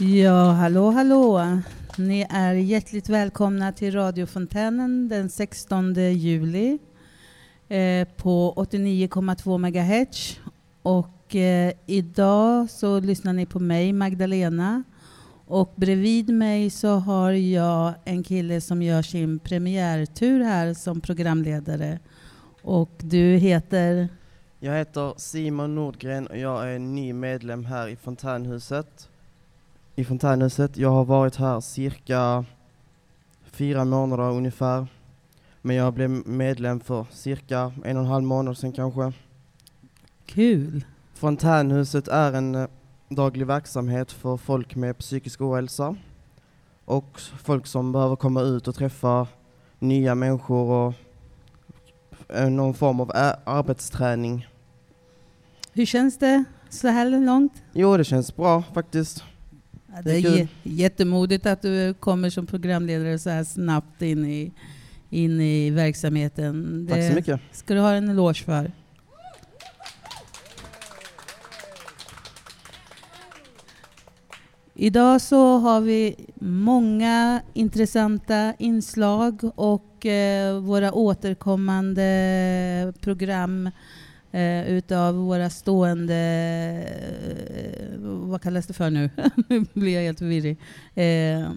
Ja, hallå, hallå. Ni är hjärtligt välkomna till radiofontänen den 16 juli eh, på 89,2 MHz. Och eh, idag så lyssnar ni på mig, Magdalena. Och bredvid mig så har jag en kille som gör sin premiärtur här som programledare. Och du heter? Jag heter Simon Nordgren och jag är ny medlem här i Fontänhuset. I Fontänhuset. Jag har varit här cirka fyra månader ungefär. Men jag blev medlem för cirka en och en halv månad sedan kanske. Kul! Fontänhuset är en eh, daglig verksamhet för folk med psykisk ohälsa och folk som behöver komma ut och träffa nya människor och eh, någon form av arbetsträning. Hur känns det så här långt? Jo, det känns bra faktiskt. Ja, det är jä- jättemodigt att du kommer som programledare så här snabbt in i, in i verksamheten. Tack så Det mycket. ska du ha en eloge för. Idag så har vi många intressanta inslag och eh, våra återkommande program eh, utav våra stående, eh, vad kallas det för nu? nu blir jag helt förvirrig. Eh,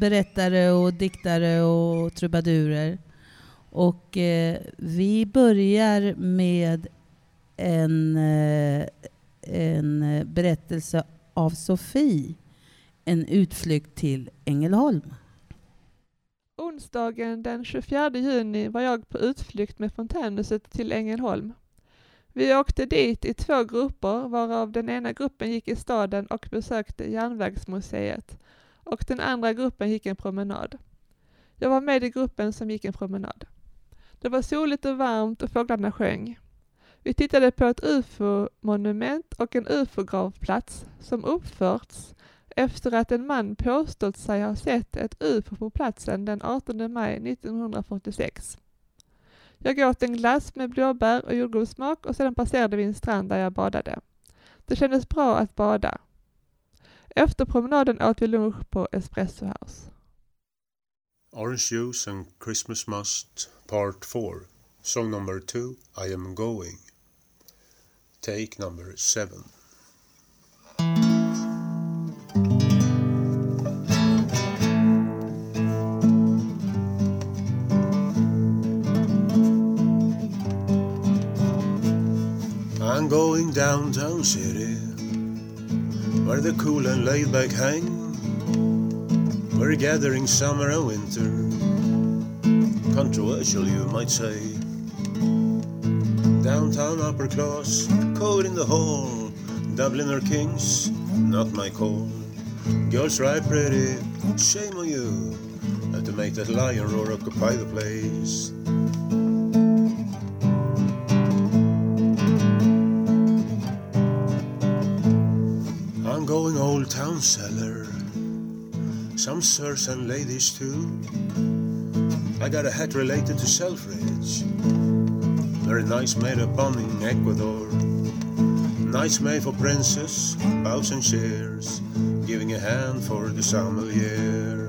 berättare och diktare och trubadurer. Och eh, vi börjar med en, eh, en berättelse av Sofie. En utflykt till Ängelholm. Onsdagen den 24 juni var jag på utflykt med Fontänhuset till Ängelholm. Vi åkte dit i två grupper varav den ena gruppen gick i staden och besökte Järnvägsmuseet och den andra gruppen gick en promenad. Jag var med i gruppen som gick en promenad. Det var soligt och varmt och fåglarna sjöng. Vi tittade på ett ufo-monument och en ufo-gravplats som uppförts efter att en man påstått sig ha sett ett UFO på platsen den 18 maj 1946. Jag åt en glass med blåbär och jordgubbssmak och sedan passerade vi en strand där jag badade. Det kändes bra att bada. Efter promenaden åt vi lunch på Espresso House. Orange Juice and Christmas Must, Part 4. Song number 2, I Am Going. Take number 7. I'm going downtown city, where the cool and laid back hang. We're gathering summer and winter. Controversial, you might say. Downtown upper class, code in the hall. Dubliner kings, not my call. Girls right pretty, shame on you. Have to make that lion roar occupy the place. Cellar. Some sirs and ladies too. I got a hat related to Selfridge. Very nice made up on in Ecuador. Nice made for princess, bows and chairs. Giving a hand for the sommelier.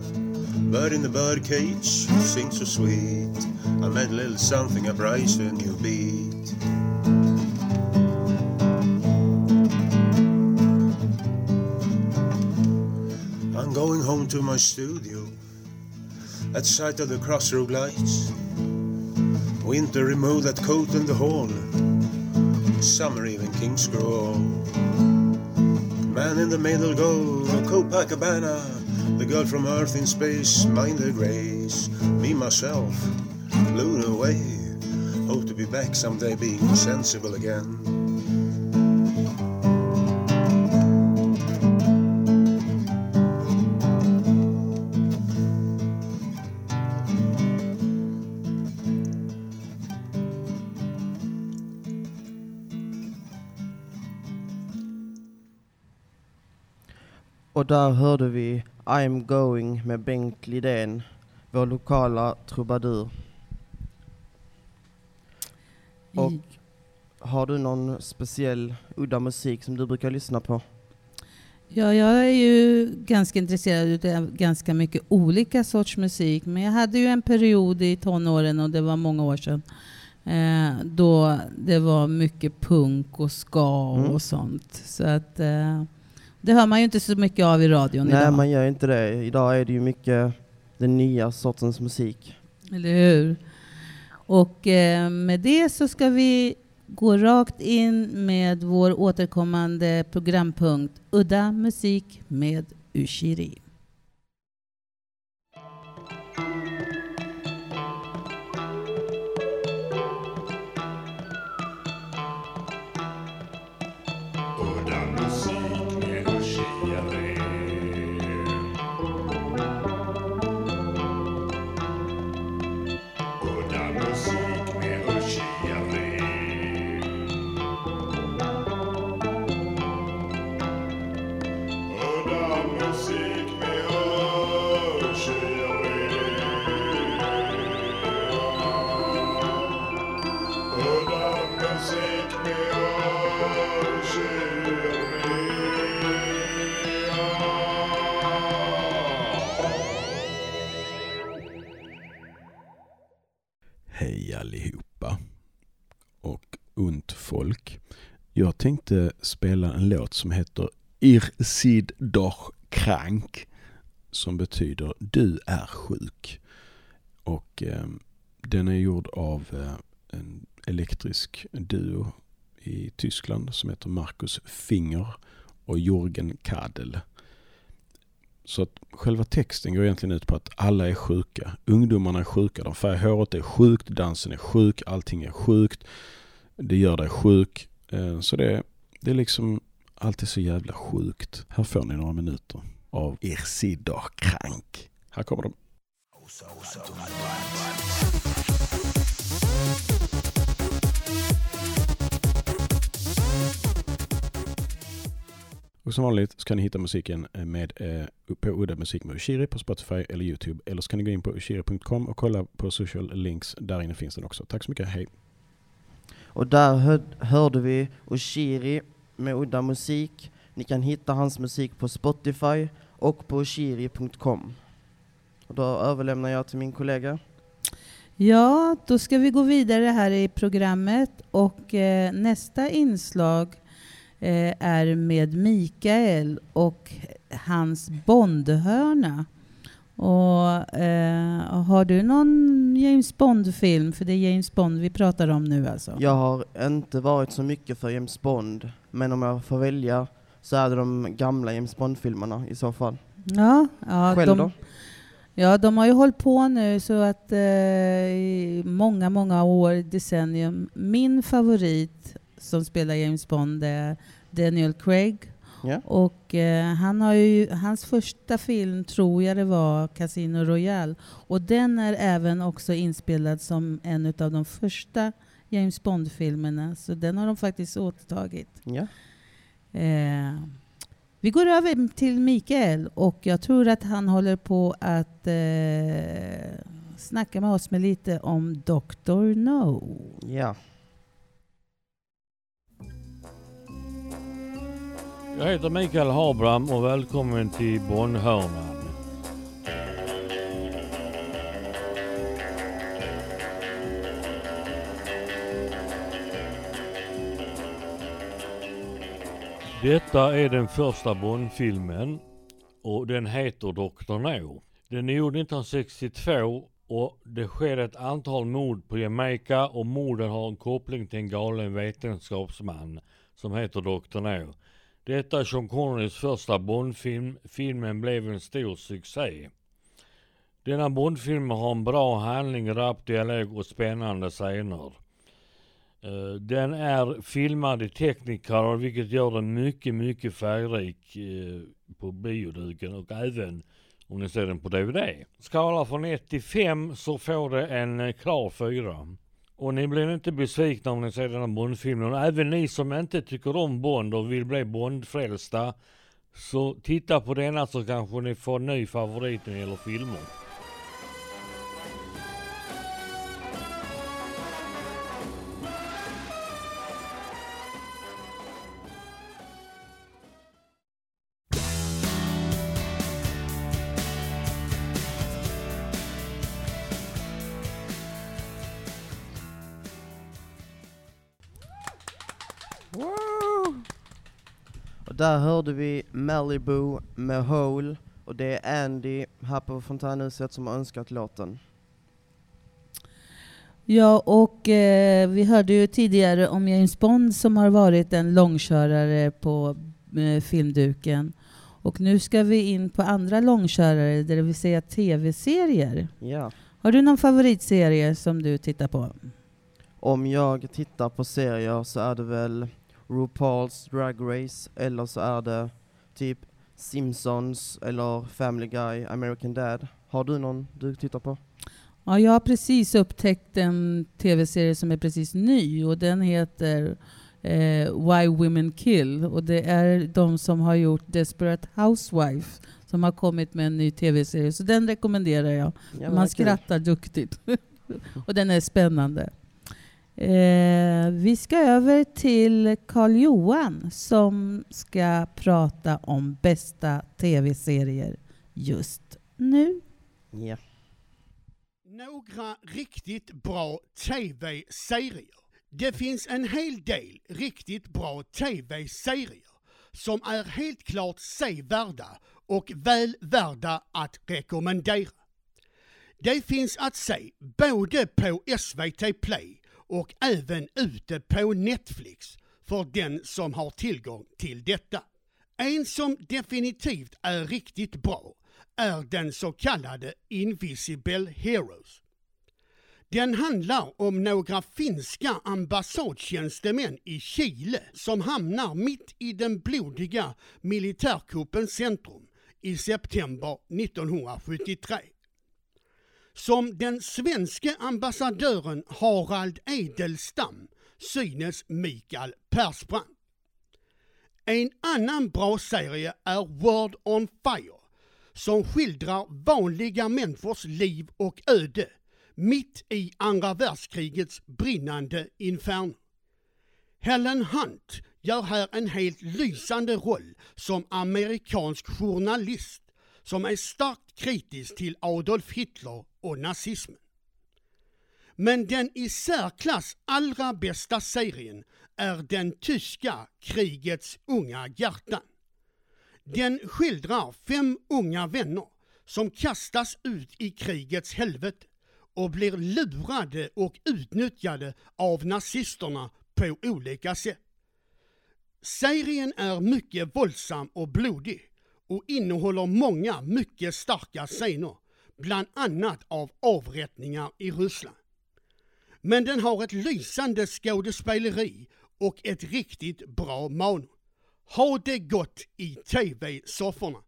Bird in the bird cage, sings so sweet. I made a little something, I priced a new beat. To my studio at sight of the crossroad lights. Winter remove that coat in the hall. Summer even kings grow. Man in the middle go Copacabana. The girl from Earth in space, mind the grace. Me myself, blown away. Hope to be back someday, being sensible again. Och där hörde vi I'm going med Bengt Lidén, vår lokala trubadur. Och har du någon speciell udda musik som du brukar lyssna på? Ja, jag är ju ganska intresserad av ganska mycket olika sorts musik. Men jag hade ju en period i tonåren, och det var många år sedan, eh, då det var mycket punk och ska Mm. och sånt. Så att eh, det hör man ju inte så mycket av i radion Nej, idag. man gör inte det. Idag är det ju mycket den nya sortens musik. Eller hur? Och eh, med det så ska vi gå rakt in med vår återkommande programpunkt Udda musik med Ushiri. Jag tänkte spela en låt som heter Ir sid doch krank som betyder du är sjuk. Och eh, den är gjord av eh, en elektrisk duo i Tyskland som heter Marcus Finger och Jürgen Kadel. Så att själva texten går egentligen ut på att alla är sjuka. Ungdomarna är sjuka, de färgar håret är sjukt, dansen är sjuk, allting är sjukt. Det gör dig sjuk. Eh, så det, det är liksom, alltid så jävla sjukt. Här får ni några minuter av Irsidor Krank. Här kommer de. Och som vanligt så kan ni hitta musiken eh, med, eh, på Udda Musik med Ushiri på Spotify eller Youtube. Eller så kan ni gå in på ushiri.com och kolla på social links. Där inne finns den också. Tack så mycket, hej! Och där hör, hörde vi Oshiri med udda musik. Ni kan hitta hans musik på Spotify och på oshiri.com. Och då överlämnar jag till min kollega. Ja, då ska vi gå vidare här i programmet och eh, nästa inslag eh, är med Mikael och hans Bondhörna. Och, eh, har du någon James Bond-film? För det är James Bond vi pratar om nu alltså. Jag har inte varit så mycket för James Bond, men om jag får välja så är det de gamla James Bond-filmerna i så fall. Ja, ja, Själv de, då? Ja, de har ju hållit på nu så att eh, i många, många år, decennium. Min favorit som spelar James Bond är Daniel Craig. Ja. Och eh, han har ju, hans första film tror jag det var Casino Royale. Och den är även också inspelad som en av de första James Bond-filmerna. Så den har de faktiskt återtagit. Ja. Eh, vi går över till Mikael och jag tror att han håller på att eh, snacka med oss med lite om Dr. No. ja. Jag heter Mikael Habram och välkommen till Bonnhörnan. Detta är den första Bondfilmen och den heter Dr. No. Den är gjord 1962 och det sker ett antal mord på Jamaica och morden har en koppling till en galen vetenskapsman som heter Dr. No. Detta är Sean Connerys första Bondfilm. Filmen blev en stor succé. Denna Bondfilm har en bra handling, rapp dialog och spännande scener. Eh, den är filmad i Technicolor vilket gör den mycket, mycket färgrik eh, på bioduken och även om ni ser den på DVD. Skala från 1 till 5 så får det en eh, klar 4. Och ni blir inte besvikna om ni ser den här Bondfilmen. Och även ni som inte tycker om Bond och vill bli Bondfrälsta. Så titta på denna så kanske ni får en ny favorit när det gäller filmer. Där hörde vi Malibu med Hole och det är Andy här på Fontänhuset som har önskat låten. Ja, och eh, vi hörde ju tidigare om James Bond som har varit en långkörare på eh, filmduken. Och nu ska vi in på andra långkörare, det vill säga tv-serier. Ja. Har du någon favoritserie som du tittar på? Om jag tittar på serier så är det väl RuPaul's Drag Race eller så är det typ Simpsons eller Family Guy, American Dad. Har du någon du tittar på? Ja, jag har precis upptäckt en tv-serie som är precis ny och den heter eh, Why Women Kill. Och det är de som har gjort Desperate Housewife som har kommit med en ny tv-serie. Så den rekommenderar jag. Ja, Man skrattar duktigt. och den är spännande. Eh, vi ska över till Karl Johan som ska prata om bästa tv-serier just nu. Ja. Några riktigt bra tv-serier. Det finns en hel del riktigt bra tv-serier som är helt klart sevärda och väl värda att rekommendera. Det finns att se både på SVT Play och även ute på Netflix för den som har tillgång till detta. En som definitivt är riktigt bra är den så kallade Invisible Heroes. Den handlar om några finska ambassadtjänstemän i Chile som hamnar mitt i den blodiga militärkuppens centrum i september 1973. Som den svenska ambassadören Harald Edelstam synes Mikael Persbrandt. En annan bra serie är World on Fire som skildrar vanliga människors liv och öde mitt i andra världskrigets brinnande inferno. Helen Hunt gör här en helt lysande roll som amerikansk journalist som är starkt kritisk till Adolf Hitler och nazismen. Men den i särklass allra bästa serien är den tyska krigets unga hjärtan. Den skildrar fem unga vänner som kastas ut i krigets helvete och blir lurade och utnyttjade av nazisterna på olika sätt. Serien är mycket våldsam och blodig och innehåller många mycket starka scener, bland annat av avrättningar i Ryssland. Men den har ett lysande skådespeleri och ett riktigt bra manus. Ha det gott i TV-sofforna!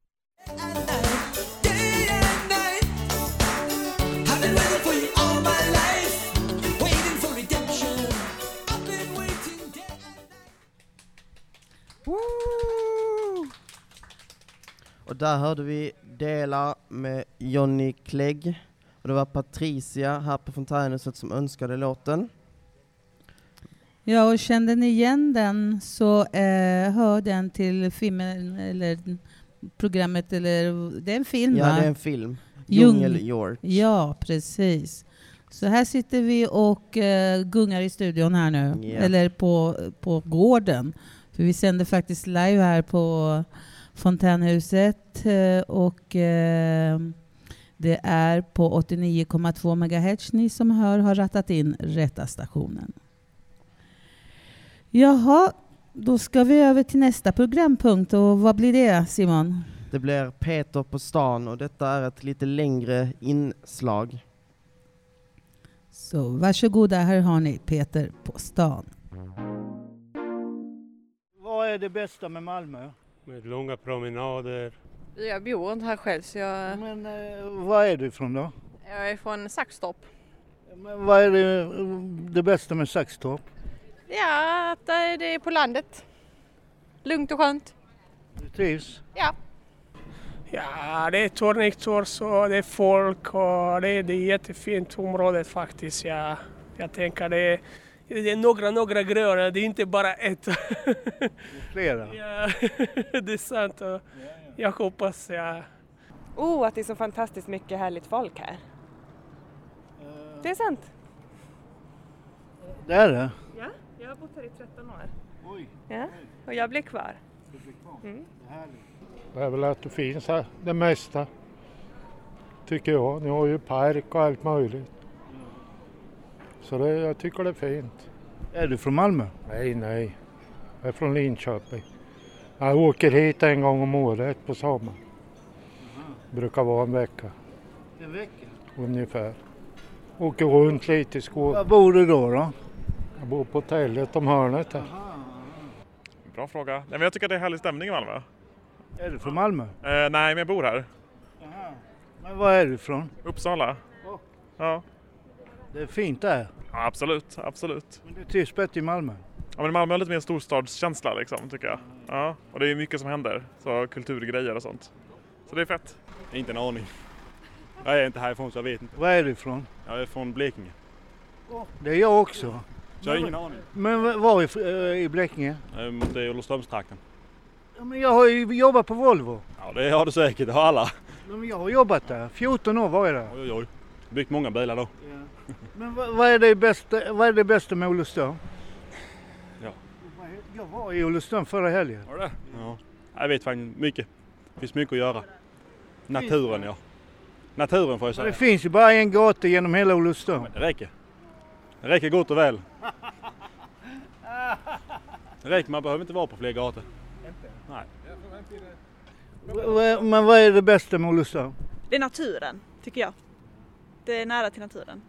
Och där hörde vi Dela med Johnny Clegg. Och det var Patricia här på Fontänhuset som önskade låten. Ja, och kände ni igen den så eh, hör den till filmen eller programmet eller det är en film Ja, va? det är en film. Djungel- Djungel George. Ja, precis. Så här sitter vi och eh, gungar i studion här nu, Ja. eller på, på gården. För vi sänder faktiskt live här på Fontänhuset eh, och eh, det är på 89,2 MHz. Ni som hör har rattat in rätta stationen. Jaha, då ska vi över till nästa programpunkt och vad blir det Simon? Det blir Peter på stan och detta är ett lite längre inslag. Så varsågoda, här har ni Peter på stan. Vad är det bästa med Malmö? Med långa promenader. Jag bor inte här själv så jag, Men eh, var är du ifrån då? jag är från Saxtorp. Men vad är det, det bästa med Saxtorp? Ja, att det är på landet. Lugnt och skönt. Du trivs? Ja. Ja, det är torrnyktor och det är folk och det är, det är jättefint område faktiskt. Ja, jag tänker det är, det är några, några grejer, det är inte bara ett. Flera? ja, det är sant. Och jag hoppas, ja. Oh, att det är så fantastiskt mycket härligt folk här. Det är sant. Det är det? Ja, jag har bott här i 13 år. Ja, och jag blir kvar. Mm. Det är väl att det finns här, det mesta. Tycker jag. Ni har ju park och allt möjligt. Så det, jag tycker det är fint. Är du från Malmö? Nej, nej. Jag är från Linköping. Jag åker hit en gång om året på sommaren. Brukar vara en vecka En vecka? ungefär. Åker runt lite i Skåne. Var bor du då? då? Jag bor på hotellet om hörnet här. Bra fråga. Nej, men jag tycker att det är härlig stämning i Malmö. Är du från Malmö? Eh, nej, men jag bor här. Men var är du ifrån? Uppsala. Ja. Det är fint där. ja, absolut. Absolut. Men du trivs bättre i Malmö? Ja, men Malmö har lite mer storstadskänsla liksom, tycker jag. Ja, och det är mycket som händer. Så kulturgrejer och sånt. Så det är fett. Inte en aning. Jag är inte härifrån så jag vet inte. Var är du ifrån? Jag är från Blekinge. Det är jag också. Så jag har Men- ingen aning. Men var i, eh, i Blekinge? Eh, Mot det är Olofströmstrakten. Ja, men jag har ju jobbat på Volvo. Ja det har du säkert, det har alla. Ja, men jag har jobbat där. 14 år var jag där. Oj oj oj. Byggt många bilar då. Men vad, vad, är det bästa, vad är det bästa med Olofström? Ja. Jag var i Olofström förra helgen. Var det Ja. Jag vet faktiskt mycket. Det finns mycket att göra. Naturen ja. Naturen får jag säga. det finns ju bara en gata genom hela Olofström. Det räcker. Det räcker gott och väl. Det räcker, man behöver inte vara på fler gator. Nej. Va- va- Men vad är det bästa med Olofström? Det är naturen, tycker jag. Det är nära till naturen.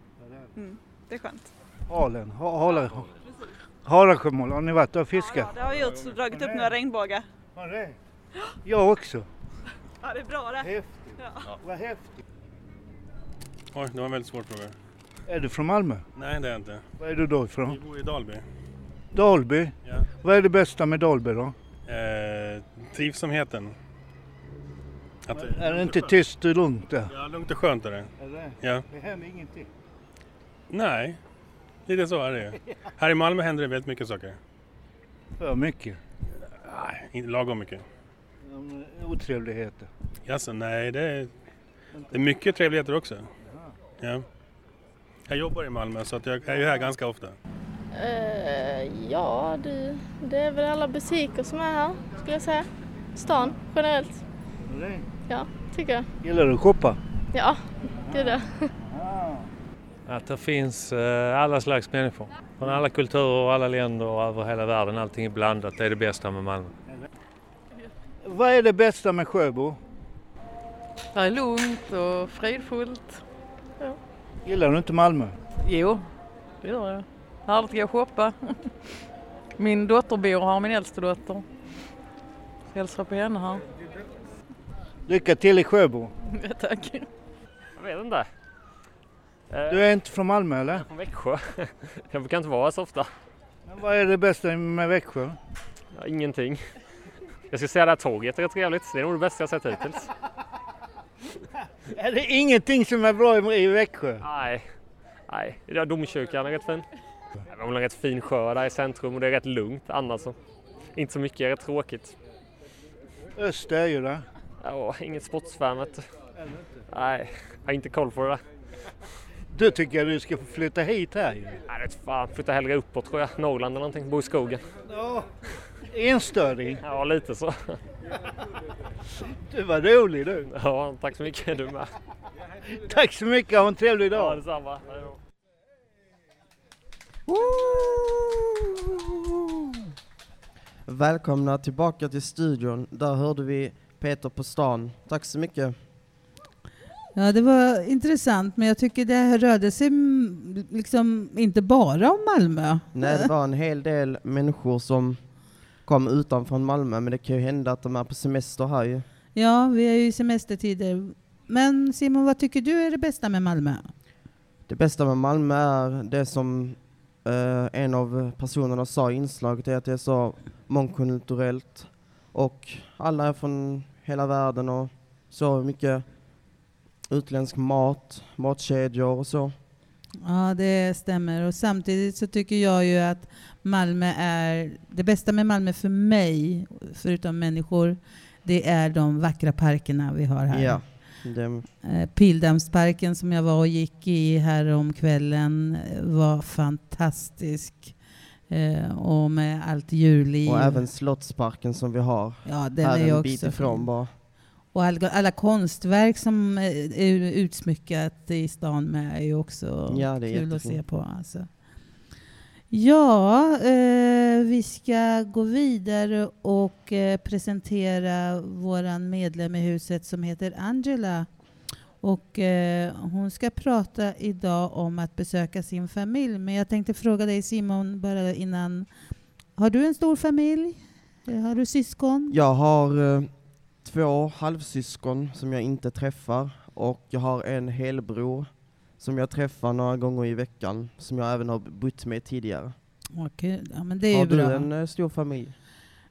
Mm, det är skönt. Halen, ha- halar, Harasjömål, har ni varit och fiskat? Det har vi gjort, så dragit upp några regnbågar. Jag också. Ja, det är bra det. Häftigt. Ja. Vad häftigt. Oj, det var en väldigt svår fråga. Är du från Malmö? Nej, det är jag inte. Var är du då ifrån? Vi bor i Dalby. Dalby? Ja. Vad är det bästa med Dalby då? Eh, trivsamheten. Att, Är det inte tyst och lugnt där? Ja, lugnt och skönt är det. Är det? Ja. Det händer ingenting. Nej, lite så är det ju. Här i Malmö händer det väldigt mycket saker. För mycket. Nej, inte lagom mycket. Otrevligheter. Jaså, nej det är, det är mycket trevligheter också. Ja. Jag jobbar i Malmö så att jag är ju här ganska ofta. Eh, ja, det, det är väl alla butiker som är här, skulle jag säga. Stan generellt. Ja, tycker jag. Gillar du att shoppa? Ja, gud ja. Att det finns eh, alla slags människor. Från alla kulturer och alla länder och över hela världen. Allting är blandat. Det är det bästa med Malmö. Vad är det bästa med Sjöbo? Det är lugnt och fridfullt. Ja. Gillar du inte Malmö? Jo, det gör jag. Härligt att gå och shoppa. Min dotter bor här, min äldsta dotter. Hälsar på henne här. Lycka till i Sjöbo. Ja, tack. Jag vet inte. Du är inte från Malmö eller? Från Växjö. Jag brukar inte vara här så ofta. Men vad är det bästa med Växjö? Ja, ingenting. Jag skulle säga det här tåget är trevligt. Det är nog det bästa jag sett hittills. Är det ingenting som är bra i Växjö? Nej, nej. Ja, domkyrkan är rätt fin. Det väl en rätt fin sjö där i centrum och det är rätt lugnt annars. så. Inte så mycket, rätt tråkigt. Öster är ju där. Ja, inget sportsfan vet du. Nej, jag har inte koll på det där. Du tycker jag du ska få flytta hit här ju. Nej, vet fan. Flytta hellre uppåt tror jag. Norrland eller någonting. Bo i skogen. Ja. Enstöring. Ja, lite så. Du var rolig du. Ja, tack så mycket. Du med. Tack så mycket, ha en trevlig dag. Ja, detsamma. Hej då. Välkomna tillbaka till studion. Där hörde vi Peter på stan. Tack så mycket. Ja, det var intressant, men jag tycker det rörde sig liksom inte bara om Malmö. Nej, det var en hel del människor som kom utanför Malmö, men det kan ju hända att de är på semester här ju. Ja, vi är ju i semestertider. Men Simon, vad tycker du är det bästa med Malmö? Det bästa med Malmö är det som eh, en av personerna sa i inslaget, är att det är så mångkulturellt och alla är från hela världen och så mycket utländsk mat, matkedjor och så. Ja, det stämmer. Och samtidigt så tycker jag ju att Malmö är... Det bästa med Malmö för mig, förutom människor, det är de vackra parkerna vi har här. Ja, det, Eh, Pildammsparken som jag var och gick i här om kvällen eh, var fantastisk. Eh, och med allt djurliv. Och även Slottsparken som vi har. Ja, den här är en bit också ifrån fin. bara. Och alla, alla konstverk som eh, är utsmyckat i stan med är ju också Ja, det är kul att se jättefint. på. Alltså. Ja, eh, vi ska gå vidare och eh, presentera våran medlem i huset som heter Angela. Och eh, hon ska prata idag om att besöka sin familj. Men jag tänkte fråga dig Simon bara innan. Har du en stor familj? Eh, Har du syskon? Jag har eh, två halvsyskon som jag inte träffar och jag har en helbror som jag träffar några gånger i veckan som jag även har bott med tidigare. Okej, ja, men det är har du bra. en eh, stor familj?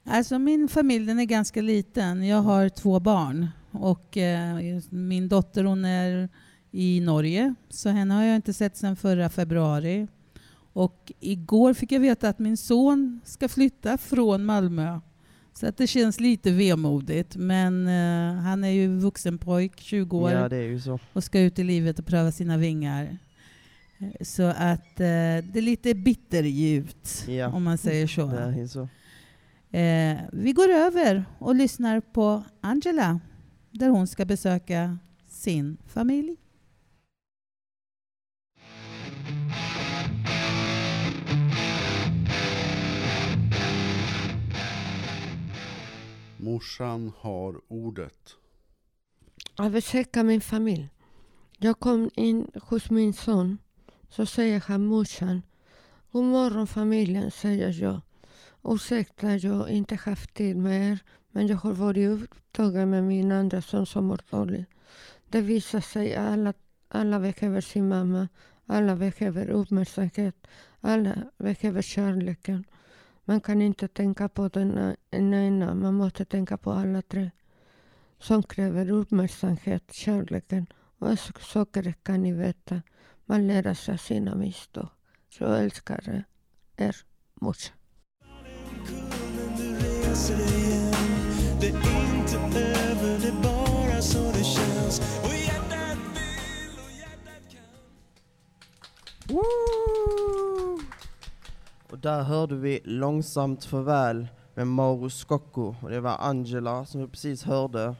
Alltså min familj den är ganska liten. Jag har två barn. Och eh, min dotter hon är i Norge. Så henne har jag inte sett sedan förra februari. Och igår fick jag veta att min son ska flytta från Malmö. Så att det känns lite vemodigt. Men eh, han är ju vuxen pojk, 20 år. Ja, det är ju så. Och ska ut i livet och pröva sina vingar. Eh, Så att eh, det är lite bitterljuvt, Ja, om man säger så. Det är så. Eh, vi går över och lyssnar på Angela, där hon ska besöka sin familj. Morsan har ordet. Jag besöker min familj. Jag kom in hos min son. Så säger han morsan. God morgon familjen, säger jag. Ursäkta, jag har inte haft tid med er. Men jag har varit upptagen med min andra son som mår dåligt. Det visar sig att alla, alla behöver sin mamma. Alla behöver uppmärksamhet. Alla behöver kärleken. Man kan inte tänka på den ena, man måste tänka på alla tre. Som kräver uppmärksamhet, kärleken och saker kan ni veta. Man lär sig av sina misstag. Så jag älskar er, morsa. Woo! Och där hörde vi Långsamt farväl med Mauro Scocco och det var Angela som vi precis hörde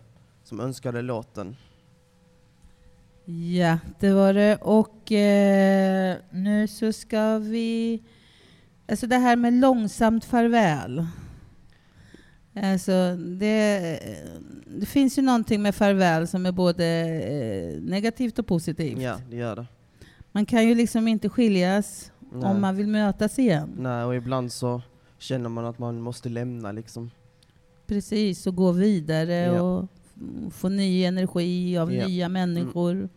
som önskade låten. Ja, det var det. Och eh, nu så ska vi... Alltså det här med långsamt farväl. Alltså det, det finns ju någonting med farväl som är både eh, negativt och positivt. Ja, det gör det. Man kan ju liksom inte skiljas Nej. om man vill mötas igen. Nej, och ibland så känner man att man måste lämna liksom. Precis, och gå vidare Ja. och få ny energi av Ja. nya människor.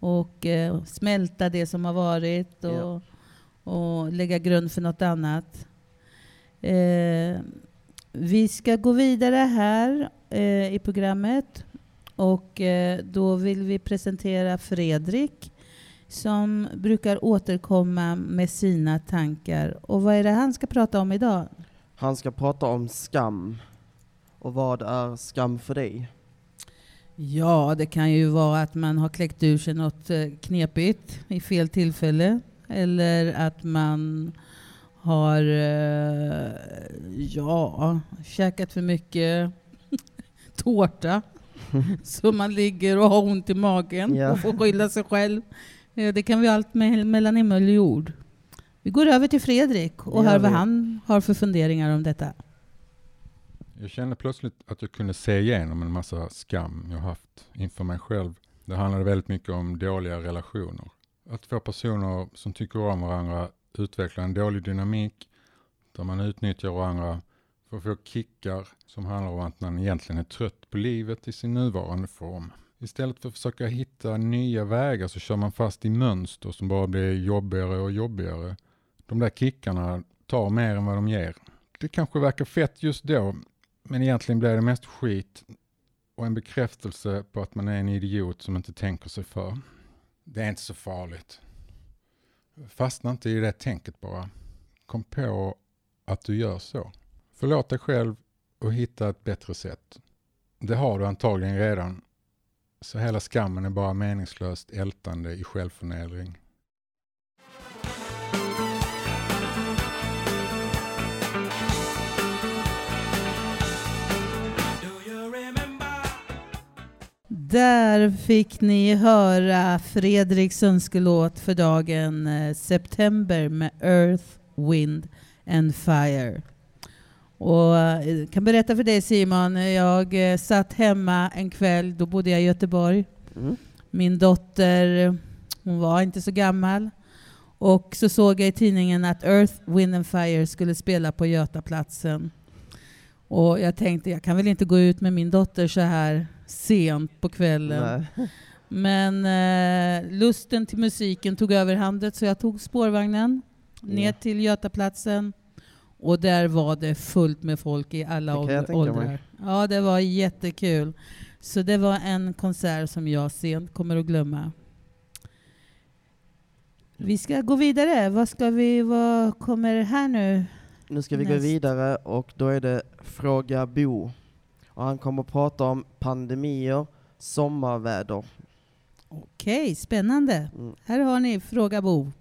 Och eh, smälta det som har varit och, och lägga grund för något annat. Eh, vi ska gå vidare här eh, i programmet och eh, då vill vi presentera Fredrik som brukar återkomma med sina tankar. Och vad är det han ska prata om idag? Han ska prata om skam. Och vad är skam för dig? Ja, det kan ju vara att man har kläckt ur sig något eh, knepigt i fel tillfälle. Eller att man har eh, ja, käkat för mycket tårta. Så man ligger och har ont i magen Ja. och får skylla sig själv. Eh, Det kan vi allt med, mellan himmel och jord. Vi går över till Fredrik och hör vad vi. han har för funderingar om detta. Jag kände plötsligt att jag kunde se igenom en massa skam jag haft inför mig själv. Det handlade väldigt mycket om dåliga relationer. Att två personer som tycker om varandra utvecklar en dålig dynamik där man utnyttjar varandra för att få kickar som handlar om att man egentligen är trött på livet i sin nuvarande form. Istället för att försöka hitta nya vägar så kör man fast i mönster som bara blir jobbigare och jobbigare. De där kickarna tar mer än vad de ger. Det kanske verkar fett just då, men egentligen blir det mest skit och en bekräftelse på att man är en idiot som inte tänker sig för. Det är inte så farligt. Fastna inte i det tänket bara. Kom på att du gör så. Förlåt dig själv och hitta ett bättre sätt. Det har du antagligen redan. Så hela skammen är bara meningslöst ältande i självförnedring. Där fick ni höra Fredriks önskelåt för dagen eh, September med Earth, Wind and Fire. Och eh, jag kan berätta för dig Simon, jag eh, satt hemma en kväll, då bodde jag i Göteborg. Mm. Min dotter, hon var inte så gammal. Och så såg jag i tidningen att Earth, Wind and Fire skulle spela på Götaplatsen. Och jag tänkte, jag kan väl inte gå ut med min dotter så här sent på kvällen. Nej. Men eh, lusten till musiken tog överhandet så jag tog spårvagnen ner till Götaplatsen. Och där var det fullt med folk i alla åldrar. Ja, det var jättekul. Så det var en konsert som jag sent kommer att glömma. Vi ska gå vidare. Vad ska vi, vad kommer här nu? Nu ska vi gå Näst. vidare och då är det Fråga Bo. Och han kommer att prata om pandemier, sommarväder. Okej, spännande. Mm. Här har ni Fråga Bo.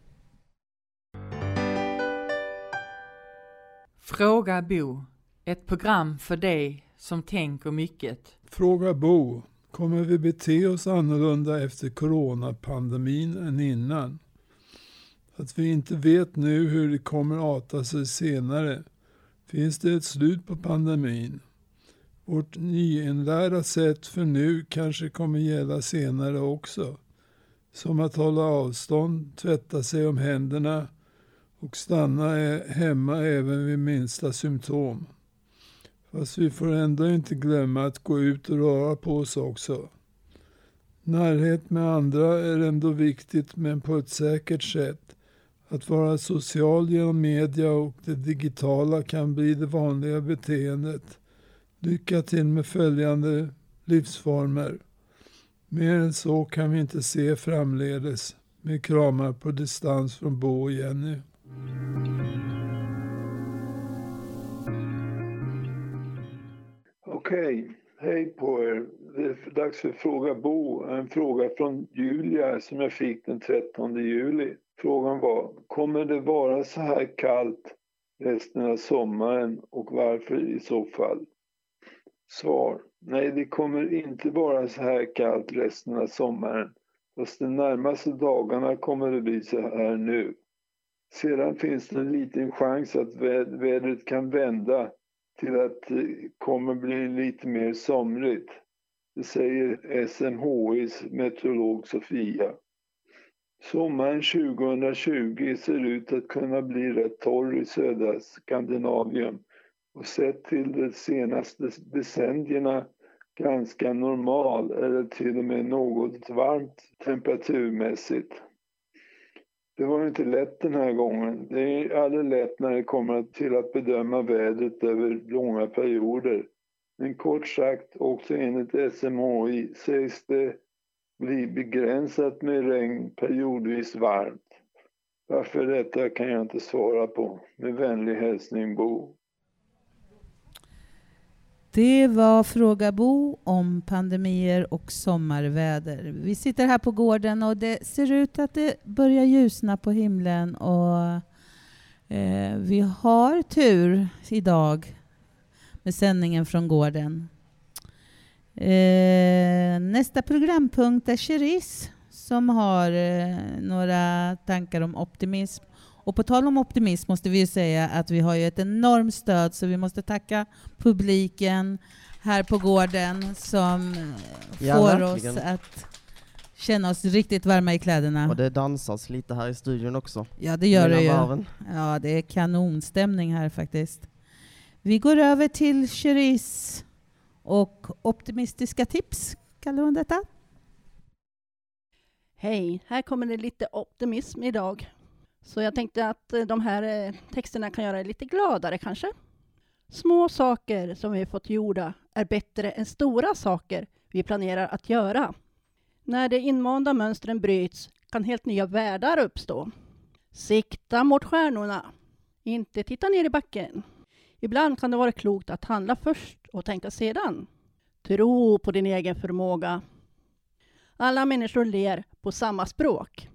Fråga Bo. Ett program för dig som tänker mycket. Fråga Bo. Kommer vi bete oss annorlunda efter coronapandemin än innan? Att vi inte vet nu hur det kommer arta sig senare. Finns det ett slut på pandemin? Vårt nyinlärda sätt för nu kanske kommer gälla senare också. Som att hålla avstånd, tvätta sig om händerna och stanna e, hemma även vid minsta symptom. Fast vi får ändå inte glömma att gå ut och röra på oss också. Närhet med andra är ändå viktigt men på ett säkert sätt. Att vara social genom media och det digitala kan bli det vanliga beteendet. Lycka till med följande livsformer. Mer än så kan vi inte se framledes. Med kramar på distans från Bo och Jenny. Okej, hej på er. Det är dags för Fråga Bo. En fråga från Julia som jag fick den 13 juli. Frågan var, kommer det vara så här kallt resten av sommaren och varför i så fall? Svar, nej det kommer inte vara så här kallt resten av sommaren. Fast de närmaste dagarna kommer det bli så här nu. Sedan finns det en liten chans att vädret kan vända till att det kommer bli lite mer somrigt. Det säger SMHIs meteorolog Sofia. Sommaren 2020 ser ut att kunna bli rätt torr i södra Skandinavien och sett till de senaste decennierna ganska normal eller till och med något varmt temperaturmässigt. Det var inte lätt den här gången. Det är aldrig lätt när det kommer till att bedöma vädret över långa perioder. Men kort sagt, också enligt SMHI sägs det bli begränsat med regn periodvis varmt. Varför detta kan jag inte svara på. Med vänlig hälsning Bo. Det var Fråga Bo om pandemier och sommarväder. Vi sitter här på gården och det ser ut att det börjar ljusna på himlen och eh, vi har tur idag med sändningen från gården. Eh, nästa programpunkt är Cherise som har eh, några tankar om optimism. Och på tal om optimism måste vi ju säga att vi har ju ett enormt stöd så vi måste tacka publiken här på gården som eh, Ja, får verkligen. oss att känna oss riktigt varma i kläderna. Och det dansas lite här i studion också. Ja, det gör det ju. varven. Ja, det är kanonstämning här faktiskt. Vi går över till Cherise och optimistiska tips, kallar hon detta. Hej, här kommer det lite optimism idag. Så jag tänkte att eh, de här eh, texterna kan göra er lite gladare kanske. Små saker som vi fått gjorda är bättre än stora saker vi planerar att göra. När de invanda mönstren bryts kan helt nya världar uppstå. Sikta mot stjärnorna, inte titta ner i backen. Ibland kan det vara klokt att handla först och tänka sedan. Tro på din egen förmåga. Alla människor ler på samma språk.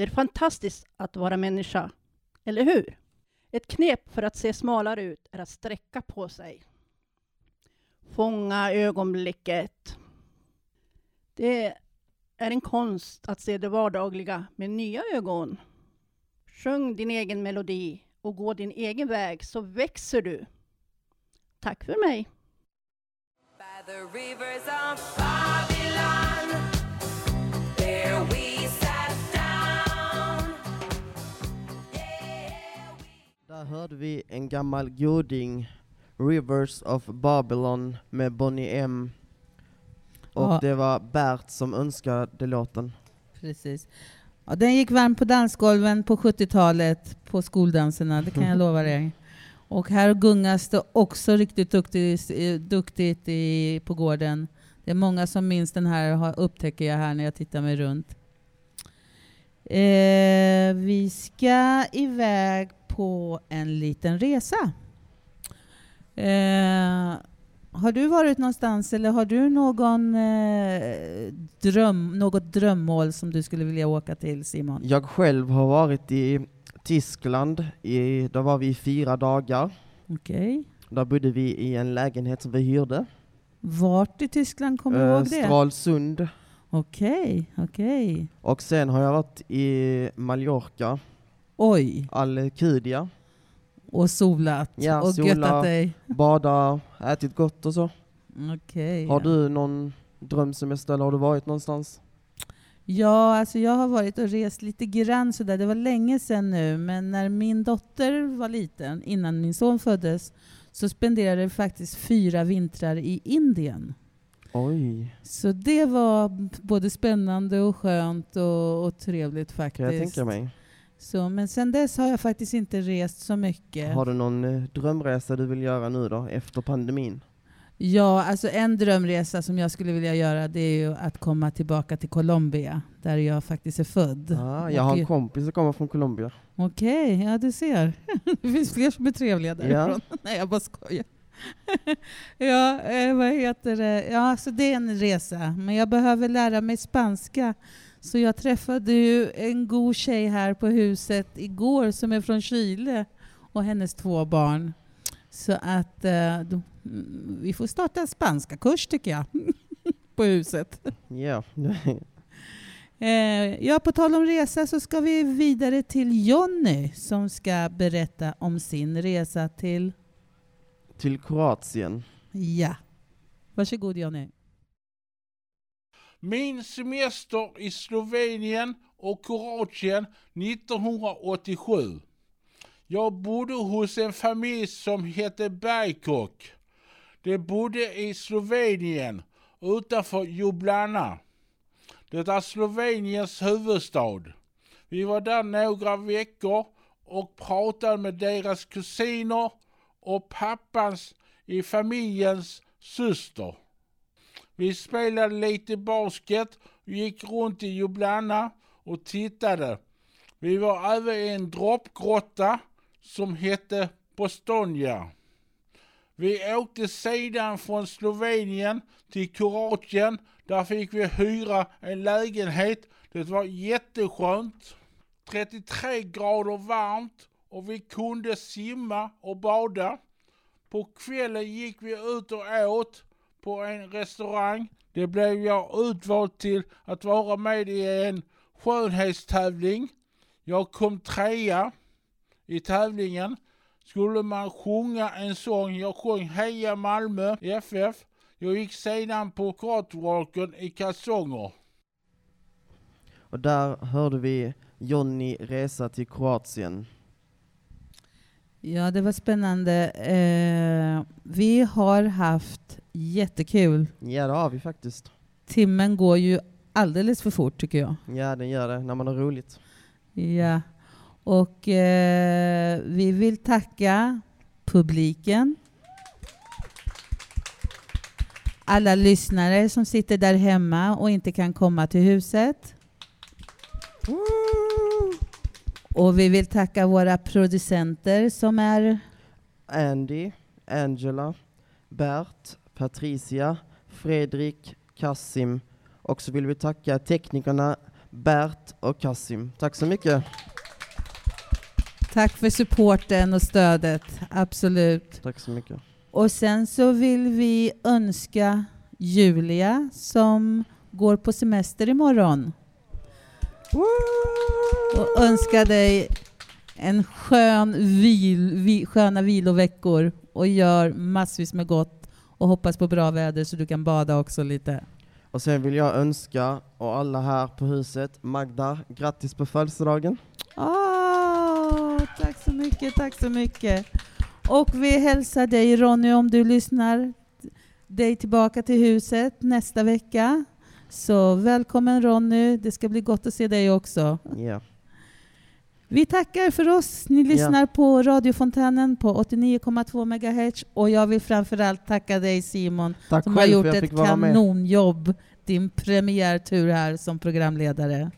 Det är fantastiskt att vara människa, eller hur? Ett knep för att se smalare ut är att sträcka på sig. Fånga ögonblicket. Det är en konst att se det vardagliga med nya ögon. Sjung din egen melodi och gå din egen väg så växer du. Tack för mig. Där hörde vi en gammal goding, Rivers of Babylon med Bonnie M. Och Ja. det var Bert som önskade låten. Precis. Ja, den gick varm på dansgolven på 70-talet på skoldanserna, det kan jag lova dig. Och här gungas det också riktigt duktigt, duktigt i, på gården. Det är många som minns den här, upptäcker jag här när jag tittar mig runt. Eh, vi ska iväg på en liten resa. Eh, har du varit någonstans eller har du någon eh, dröm, något drömmål som du skulle vilja åka till Simon? Jag själv har varit i Tyskland, i, där var vi i fyra dagar. Okej. Där bodde vi i en lägenhet som vi hyrde. Vart i Tyskland kommer du Eh, ihåg det? Stralsund. Okej, okej. Och sen har jag varit i Mallorca. Oj. Alcudia. Och solat Ja, och sola, göttat dig. bada, ätit gott och så. Okej. Har du någon drömsemester eller har du varit någonstans? Ja, alltså jag har varit och rest lite grann sådär. Det var länge sedan nu, men när min dotter var liten, innan min son föddes, så spenderade vi faktiskt fyra vintrar i Indien. Oj, Så det var både spännande och skönt och, och trevligt faktiskt. kan jag tänka mig. Så, men sen dess har jag faktiskt inte rest så mycket. Har du någon eh, drömresa du vill göra nu då, efter pandemin? Ja, alltså en drömresa som jag skulle vilja göra det är ju att komma tillbaka till Colombia, där jag faktiskt är född. Ah, jag har en kompis som kommer från Colombia. Okej, ja du ser. det finns fler som är trevliga därifrån. Ja. Nej, jag bara skojar. ja, eh, vad heter det? Ja, så det är en resa. Men jag behöver lära mig spanska. Så jag träffade ju en god tjej här på huset igår som är från Chile och hennes två barn. Så att eh, då, mm, vi får starta en spanska kurs tycker jag. på huset. Ja. Eh, ja, på tal om resa så ska vi vidare till Jonny som ska berätta om sin resa till... Till Kroatien. Ja. Varsågod Jonny. Min semester i Slovenien och Kroatien 1987. Jag bodde hos en familj som hette Bergkok. De bodde i Slovenien utanför Ljubljana. Det är Sloveniens huvudstad. Vi var där några veckor och pratade med deras kusiner och pappans i familjens syster. Vi spelade lite basket, gick runt i Ljubljana och tittade. Vi var även i en droppgrotta som hette Postonja. Vi åkte sedan från Slovenien till Kroatien. Där fick vi hyra en lägenhet. Det var jätteskönt. 33 grader varmt och vi kunde simma och bada. På kvällen gick vi ut och åt på en restaurang. Det blev jag utvald till att vara med i en skönhetstävling. Jag kom trea i tävlingen. Skulle man sjunga en sång, jag sjöng Heja Malmö FF. Jag gick sedan på catwalken i kalsonger. Och där hörde vi Jonny resa till Kroatien. Ja, det var spännande. Eh, vi har haft jättekul. Ja, det har vi faktiskt. Timmen går ju alldeles för fort tycker jag. Ja, den gör det när man har roligt. Ja, och eh, vi vill tacka publiken. Alla lyssnare som sitter där hemma och inte kan komma till huset. Och vi vill tacka våra producenter som är Andy, Angela, Bert, Patricia, Fredrik, Kassim och så vill vi tacka teknikerna Bert och Kassim. Tack så mycket. Tack för supporten och stödet, absolut. Tack så mycket. Och sen så vill vi önska Julia som går på semester imorgon. Och önskar dig en skön vil, vi, sköna viloveckor och gör massvis med gott och hoppas på bra väder så du kan bada också lite. Och sen vill jag önska, och alla här på huset, Magda, grattis på födelsedagen. Åh, tack så mycket, tack så mycket. Och vi hälsar dig Ronny om du lyssnar, dig tillbaka till huset nästa vecka. Så välkommen Ronny, det ska bli gott att se dig också. Ja. Vi tackar för oss. Ni lyssnar på radiofontänen på 89,2 MHz och jag vill framförallt tacka dig Simon Tack som själv har gjort ett kanonjobb. Din premiärtur här som programledare.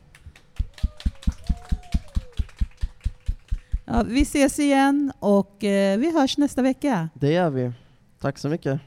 Ja, vi ses igen och eh, vi hörs nästa vecka. Det gör vi. Tack så mycket.